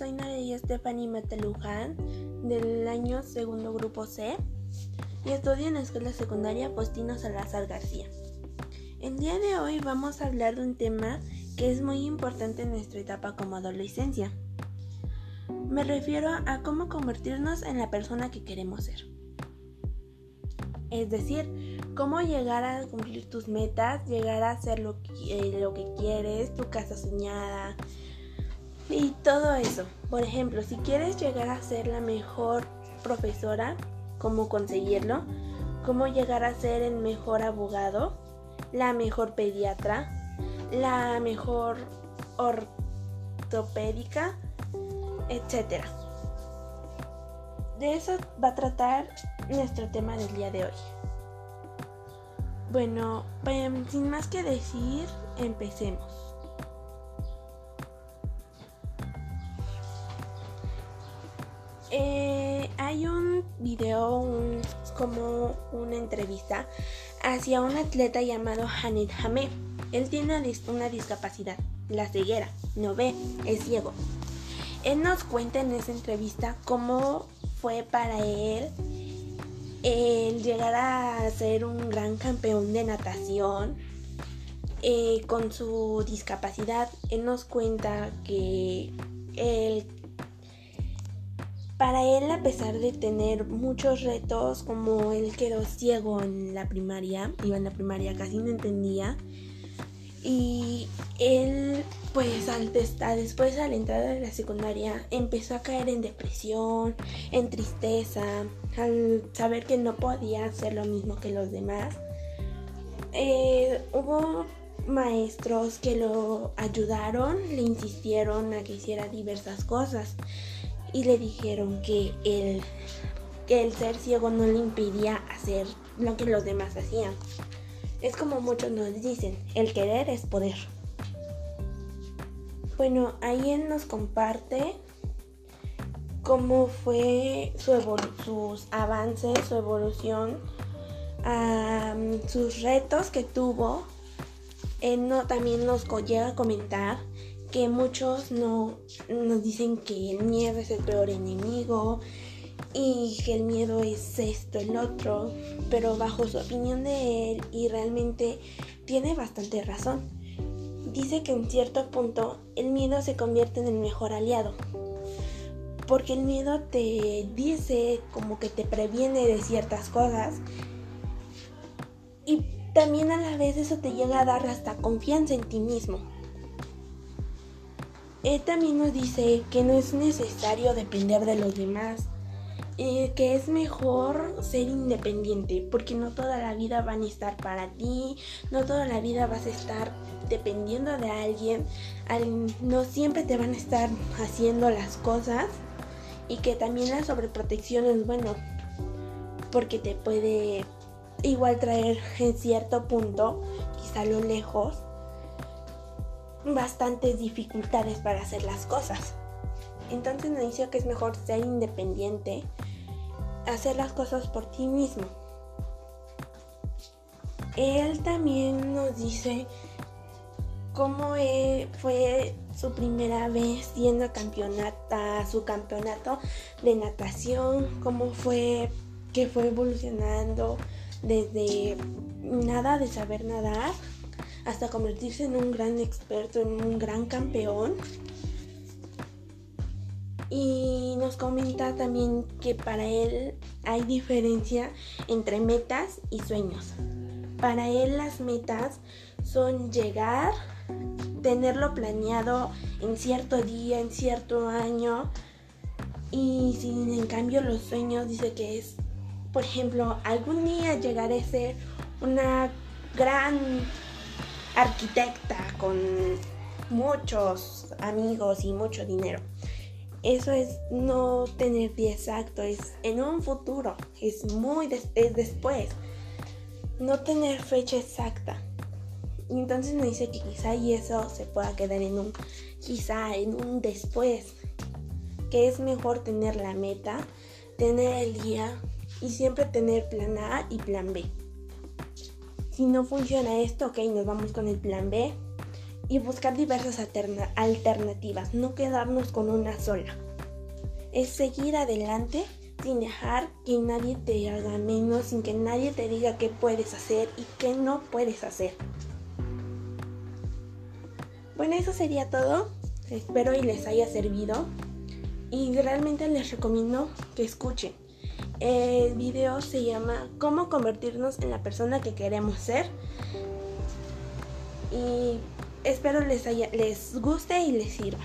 soy Nadia Stephanie Mataluján del año segundo grupo C y estudio en la escuela secundaria Postino Salazar García. El día de hoy vamos a hablar de un tema que es muy importante en nuestra etapa como adolescencia. Me refiero a cómo convertirnos en la persona que queremos ser. Es decir, cómo llegar a cumplir tus metas, llegar a que, eh, lo que quieres, tu casa soñada y todo eso. Por ejemplo, si quieres llegar a ser la mejor profesora, cómo conseguirlo, cómo llegar a ser el mejor abogado, la mejor pediatra, la mejor ortopédica, etc. De eso va a tratar nuestro tema del día de hoy. Bueno, em, sin más que decir, empecemos. Eh, hay un video, como una entrevista hacia un atleta llamado Haned Hamé. Él tiene una discapacidad, la ceguera, no ve, es ciego. Él nos cuenta en esa entrevista cómo fue para él el llegar a ser un gran campeón de natación. Eh, con su discapacidad, él nos cuenta que él, para él, a pesar de tener muchos retos, como él quedó ciego en la primaria, iba en la primaria, casi no entendía, y él, pues al después a la entrada de la secundaria, empezó a caer en depresión, en tristeza, al saber que no podía hacer lo mismo que los demás. Eh, hubo maestros que lo ayudaron, le insistieron a que hiciera diversas cosas y le dijeron que el, que el ser ciego no le impedía hacer lo que los demás hacían. Es como muchos nos dicen, el querer es poder. Bueno, ahí él nos comparte cómo fue su sus avances, su evolución, sus retos que tuvo. Él no, también nos llega a comentar que muchos no, nos dicen que el miedo es el peor enemigo, y que el miedo es esto, el otro, pero bajo su opinión de él y realmente tiene bastante razón. Dice que en cierto punto el miedo se convierte en el mejor aliado, porque el miedo te dice como que te previene de ciertas cosas y también a la vez eso te llega a dar hasta confianza en ti mismo. Él también nos dice que no es necesario depender de los demás, eh, que es mejor ser independiente, porque no toda la vida van a estar para ti, no toda la vida vas a estar dependiendo de alguien, no siempre te van a estar haciendo las cosas y que también la sobreprotección es bueno, porque te puede igual traer en cierto punto, quizá lo lejos, bastantes dificultades para hacer las cosas. Entonces me dice que es mejor ser independiente hacer las cosas por ti mismo. Él también nos dice cómo e, fue su primera vez yendo campeonata, su campeonato de natación, cómo fue que fue evolucionando desde nada de saber nadar hasta convertirse en un gran experto, en un gran campeón. Y nos comenta también que para él hay diferencia entre metas y sueños. Para él las metas son llegar, tenerlo planeado en cierto día, en cierto año. Y sin en cambio los sueños dice que es, por ejemplo, algún día llegar a ser una gran arquitecta con muchos amigos y mucho dinero. Eso es no tener día exacto, es en un futuro, es muy es después. No tener fecha exacta. Entonces me dice que quizá y eso se pueda quedar en un quizá en un después. Que es mejor tener la meta, tener el día y siempre tener plan A y plan B. Si no funciona esto, ok, nos vamos con el plan B y buscar diversas alternativas, no quedarnos con una sola. Es seguir adelante sin dejar que nadie te haga menos, sin que nadie te diga qué puedes hacer y qué no puedes hacer. Bueno, eso sería todo. Espero y les haya servido. Y realmente les recomiendo que escuchen. El video se llama Cómo convertirnos en la persona que queremos ser. Y espero les, les guste y les sirva.